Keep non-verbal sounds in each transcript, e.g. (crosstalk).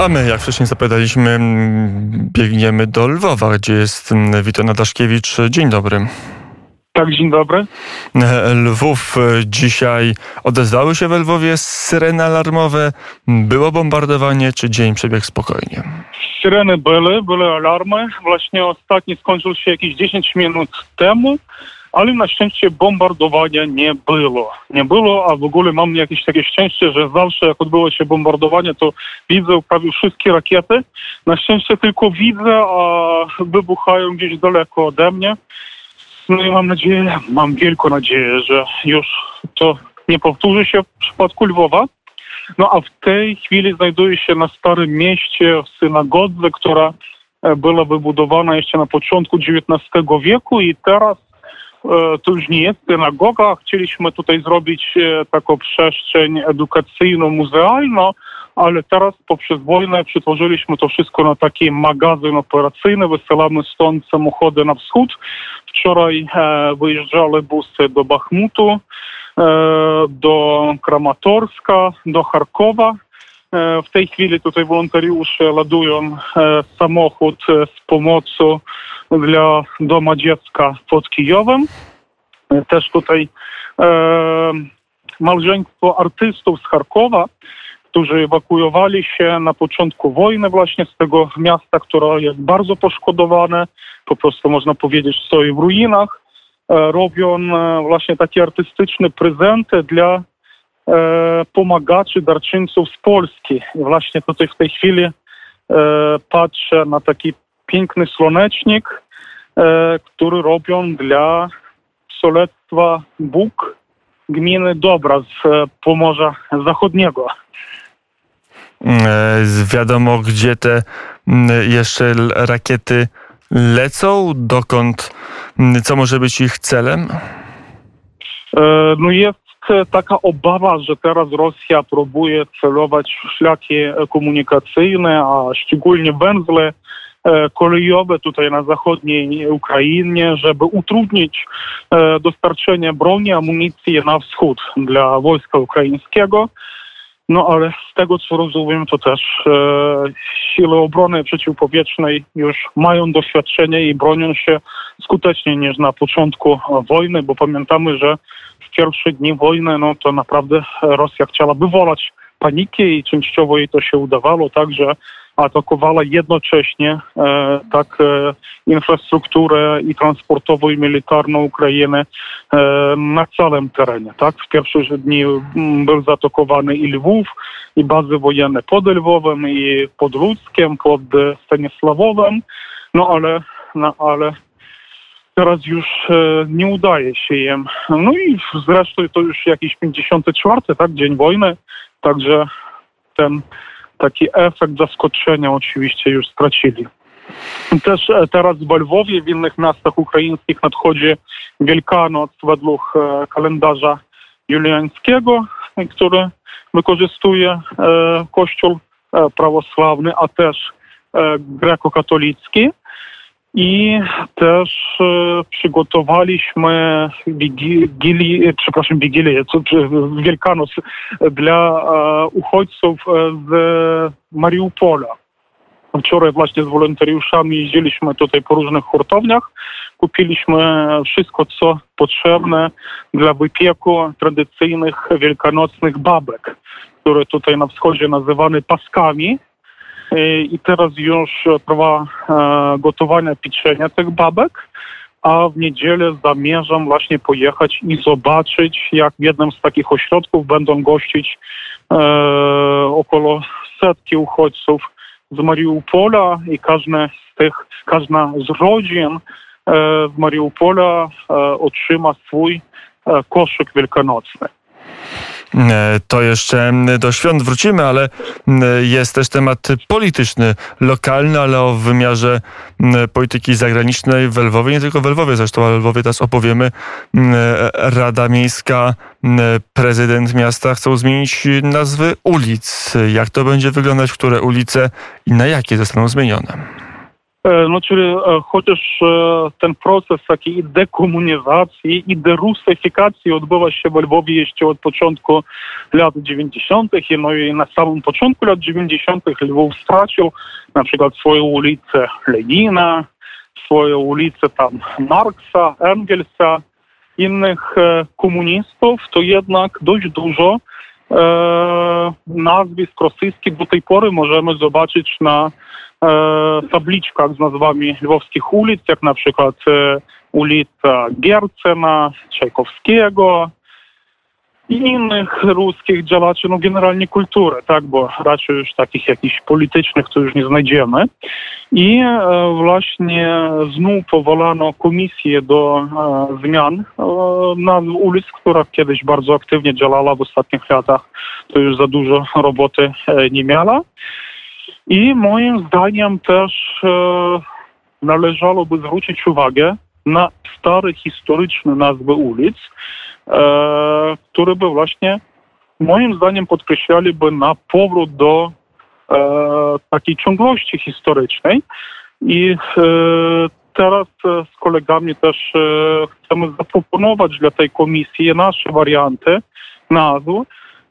A my, jak wcześniej zapowiadaliśmy, biegniemy do Lwowa, gdzie jest Witold Daszkiewicz. Dzień dobry. Tak, dzień dobry. (laughs) Lwów dzisiaj odezwały się we Lwowie syreny alarmowe. Było bombardowanie, czy dzień przebiegł spokojnie? Syreny były, były alarmy. Właśnie ostatni skończył się jakieś 10 minut temu ale na szczęście bombardowania nie było. Nie było, a w ogóle mam jakieś takie szczęście, że zawsze jak odbyło się bombardowanie, to widzę prawie wszystkie rakiety. Na szczęście tylko widzę, a wybuchają gdzieś daleko ode mnie. No i mam nadzieję, mam wielką nadzieję, że już to nie powtórzy się w przypadku Lwowa. No a w tej chwili znajduję się na Starym Mieście w synagodze, która e, była wybudowana jeszcze na początku XIX wieku i teraz to już nie jest synagoga. Chcieliśmy tutaj zrobić e, taką przestrzeń edukacyjną, muzealną, ale teraz poprzez wojnę przetworzyliśmy to wszystko na taki magazyn operacyjny. Wysyłamy stąd samochody na wschód. Wczoraj e, wyjeżdżały busy do Bachmutu, do Kramatorska, do Charkowa. W tej chwili tutaj wolontariusze ładują samochód z pomocą dla Doma Dziecka pod Kijowem. Też tutaj e, małżeństwo artystów z Charkowa, którzy ewakuowali się na początku wojny właśnie z tego miasta, które jest bardzo poszkodowane, po prostu można powiedzieć stoi w ruinach, e, robią e, właśnie takie artystyczne prezenty dla e, pomagaczy, darczyńców z Polski. I właśnie tutaj w tej chwili e, patrzę na taki piękny słonecznik, e, który robią dla Solectwa Bóg gminy Dobra z e, Pomorza Zachodniego. E, wiadomo, gdzie te jeszcze rakiety lecą, dokąd, co może być ich celem? No jest taka obawa, że teraz Rosja próbuje celować w szlaki komunikacyjne, a szczególnie węzle E, kolejowe tutaj na zachodniej Ukrainie, żeby utrudnić e, dostarczenie broni, amunicji na wschód dla wojska ukraińskiego. No ale z tego co rozumiem, to też e, siły obrony przeciwpowietrznej już mają doświadczenie i bronią się skuteczniej niż na początku wojny, bo pamiętamy, że w pierwsze dni wojny no to naprawdę Rosja chciała wywołać panikę i częściowo jej to się udawało, także atakowała jednocześnie e, tak e, infrastrukturę i transportową i militarną Ukrainy e, na całym terenie. Tak? W pierwszych dni mm, był zaatakowany i Lwów, i bazy wojenne pod Lwowem, i pod Ludzkiem, pod Stanisławowem, no ale, no, ale teraz już nie udaje się im. No i zresztą to już jakiś 54, tak, dzień wojny, także ten taki efekt zaskoczenia oczywiście już stracili. Też e, teraz w Lwowie, w innych miastach ukraińskich nadchodzi Wielkanoc według e, kalendarza juliańskiego, który wykorzystuje e, Kościół prawosławny, a też grekokatolicki. I też e, przygotowaliśmy wigili, przepraszam, Wigilię, Wielkanoc dla e, uchodźców e, z Mariupola. Wczoraj właśnie z wolontariuszami jeździliśmy tutaj po różnych hurtowniach. Kupiliśmy wszystko, co potrzebne dla wypieku tradycyjnych wielkanocnych babek, które tutaj na wschodzie nazywane paskami i teraz już trwa e, gotowanie pieczenia tych babek, a w niedzielę zamierzam właśnie pojechać i zobaczyć, jak w jednym z takich ośrodków będą gościć e, około setki uchodźców z Mariupola i każda z tych, każda z rodzin e, z Mariupola e, otrzyma swój e, koszyk wielkanocny. E, to jeszcze do świąt wrócimy, ale jest też temat polityczny, lokalny, ale o wymiarze polityki zagranicznej w Lwowie, nie tylko w Lwowie, zresztą o Lwowie teraz opowiemy. Rada Miejska, prezydent miasta chcą zmienić nazwy ulic. Jak to będzie wyglądać, które ulice i na jakie zostaną zmienione? No, czyli chociaż ten proces takiej dekomunizacji i derusyfikacji odbywa się w Lwowie jeszcze od początku lat 90. No i na samym początku lat 90. Lwów stracił na przykład swoją ulicę Lenina, swoją ulicę tam Marksa, Engelsa, innych komunistów, to jednak dość dużo nazwisk rosyjskich do tej pory możemy zobaczyć na tabliczkach z nazwami lwowskich ulic, jak na przykład ulica Giercena, Czajkowskiego i innych ruskich działaczy, no generalnie kultury, tak, bo raczej już takich jakichś politycznych to już nie znajdziemy. I właśnie znów powołano komisję do zmian nazw ulic, która kiedyś bardzo aktywnie działała w ostatnich latach, to już za dużo roboty nie miała. I moim zdaniem też e, należałoby zwrócić uwagę na stare historyczne nazwy ulic, e, które by właśnie moim zdaniem podkreślaliby na powrót do e, takiej ciągłości historycznej. I e, teraz e, z kolegami też e, chcemy zaproponować dla tej komisji nasze warianty nazw,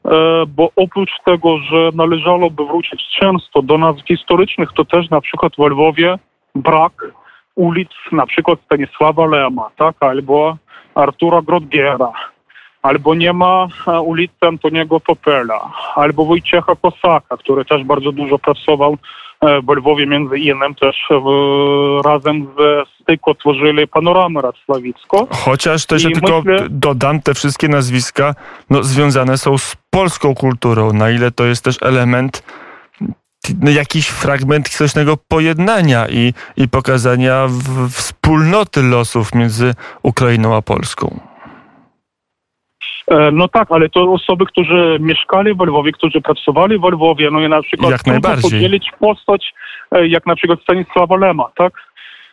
E, bo oprócz tego, że należałoby wrócić często do nazw historycznych, to też na przykład w Lwowie brak ulic, na przykład Stanisława Lema, tak, albo Artura Grodgiera, albo nie ma e, ulicy Antoniego Popela, albo Wojciecha Kosaka, który też bardzo dużo pracował e, w Lwowie, między innymi też w, razem z Styko tworzyli panoramę Racławicko. Chociaż też ja tylko myślę... dodam, te wszystkie nazwiska no, związane są z polską kulturą, na ile to jest też element jakiś fragment historycznego pojednania i, i pokazania w, wspólnoty losów między Ukrainą a Polską. E, no tak, ale to osoby, którzy mieszkali w Lwowie, którzy pracowali w Lwowie, no i na przykład jak najbardziej. podzielić postać, e, jak na przykład Stanisława Lema, tak?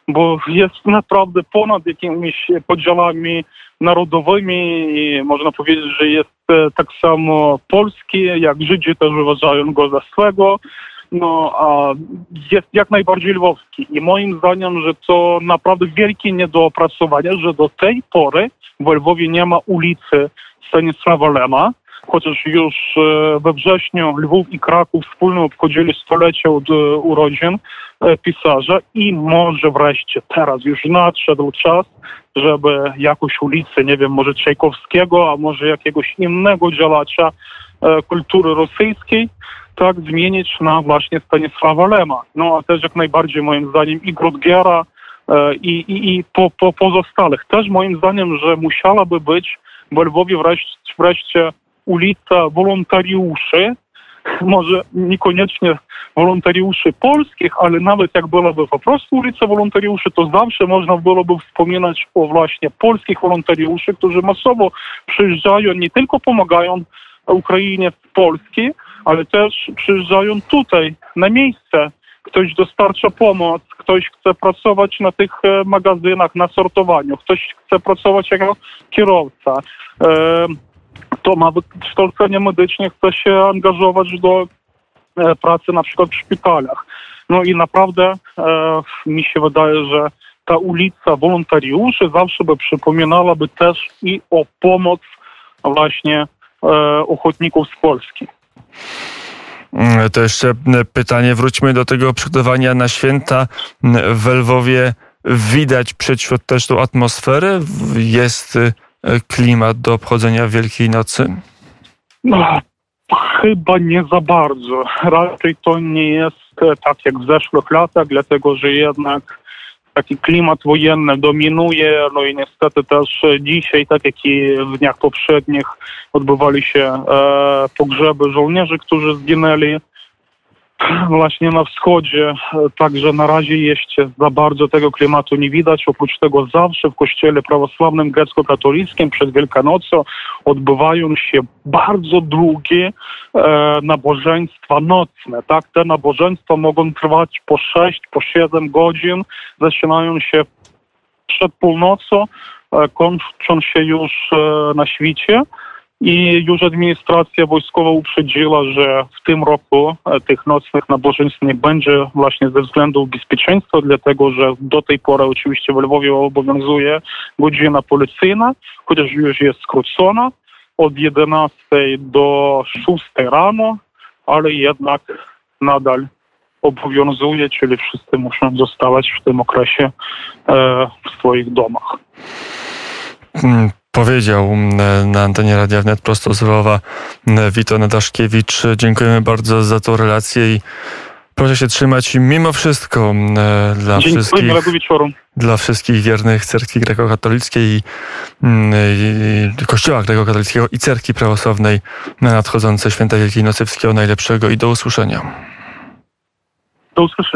Bo jest naprawdę ponad jakimiś podziałami narodowymi i można powiedzieć, że jest e, tak samo polski, jak Żydzi też uważają go za swego, no, jest jak najbardziej lwowski. I moim zdaniem, że to naprawdę wielkie niedoopracowanie, że do tej pory w Lwowie nie ma ulicy Stanisława Lema, chociaż już e, we wrześniu Lwów i Kraków wspólnie obchodzili stulecie od e, urodzin e, pisarza i może wreszcie teraz już nadszedł czas, żeby jakąś ulicę, nie wiem, może Czajkowskiego, a może jakiegoś innego działacza kultury rosyjskiej, tak zmienić na właśnie Stanisława Lema. No a też jak najbardziej moim zdaniem i Grudgiera, i, i, i po, po pozostałych. Też moim zdaniem, że musiałaby być w Lwowie wreszcie, wreszcie ulica wolontariuszy, (laughs) może niekoniecznie wolontariuszy polskich, ale nawet jak byłaby po prostu ulica wolontariuszy, to zawsze można byłoby wspominać o właśnie polskich wolontariuszy, którzy masowo przyjeżdżają, nie tylko pomagają Ukrainie w Polsce, ale też przyjeżdżają tutaj, na miejsce. Ktoś dostarcza pomoc, ktoś chce pracować na tych e, magazynach, na sortowaniu, ktoś chce pracować jako kierowca. E, kto ma wykształcenie medyczne, chce się angażować do e, pracy na przykład w szpitalach. No i naprawdę mi się wydaje, że ta ulica wolontariuszy zawsze by przypominałaby też i o pomoc właśnie ochotników z Polski. Mm, to jeszcze mm, pytanie, wróćmy do tego przygotowania na święta w Lwowie. Widać przedświąteczną atmosferę? Jest y, klimat do obchodzenia Wielkiej Nocy? No, chyba nie za bardzo. Raczej to nie jest e, tak jak w zeszłych latach, dlatego że jednak taki klimat wojenny dominuje, no i niestety też dzisiaj, tak jak i w dniach poprzednich, odbywali się e, pogrzeby żołnierzy, którzy zginęli właśnie na wschodzie, także na razie jeszcze za bardzo tego klimatu nie widać. Oprócz tego zawsze w kościele prawosławnym grecko-katolickim przed Wielkanocą odbywają się bardzo długie e, nabożeństwa nocne. Tak? Te nabożeństwa mogą trwać po 6, po 7 godzin, zaczynają się przed północą, e, kończą się już e, na świcie. I już administracja wojskowa uprzedziła, że w tym roku e, tych nocnych nabożeństw nie będzie właśnie ze względu bezpieczeństwa, dlatego że do tej pory oczywiście w Lwowie obowiązuje godzina policyjna, chociaż już jest skrócona od 11 do 6 rano, ale jednak nadal obowiązuje, czyli wszyscy muszą zostawać w tym okresie e, w swoich domach. Powiedział na antenie Radia Wnet prosto z Lwowa Wito Nadaszkiewicz. Dziękujemy bardzo za tą relację i proszę się trzymać mimo wszystko dla Dziękuję, wszystkich, dla wszystkich wiernych cerkwi grekokatolickiej i, mm, i kościoła grekokatolickiego i cerkwi prawosławnej na nadchodzące święta Wielkiej Nocy. Wszystkiego najlepszego i do usłyszenia. Do usłyszenia.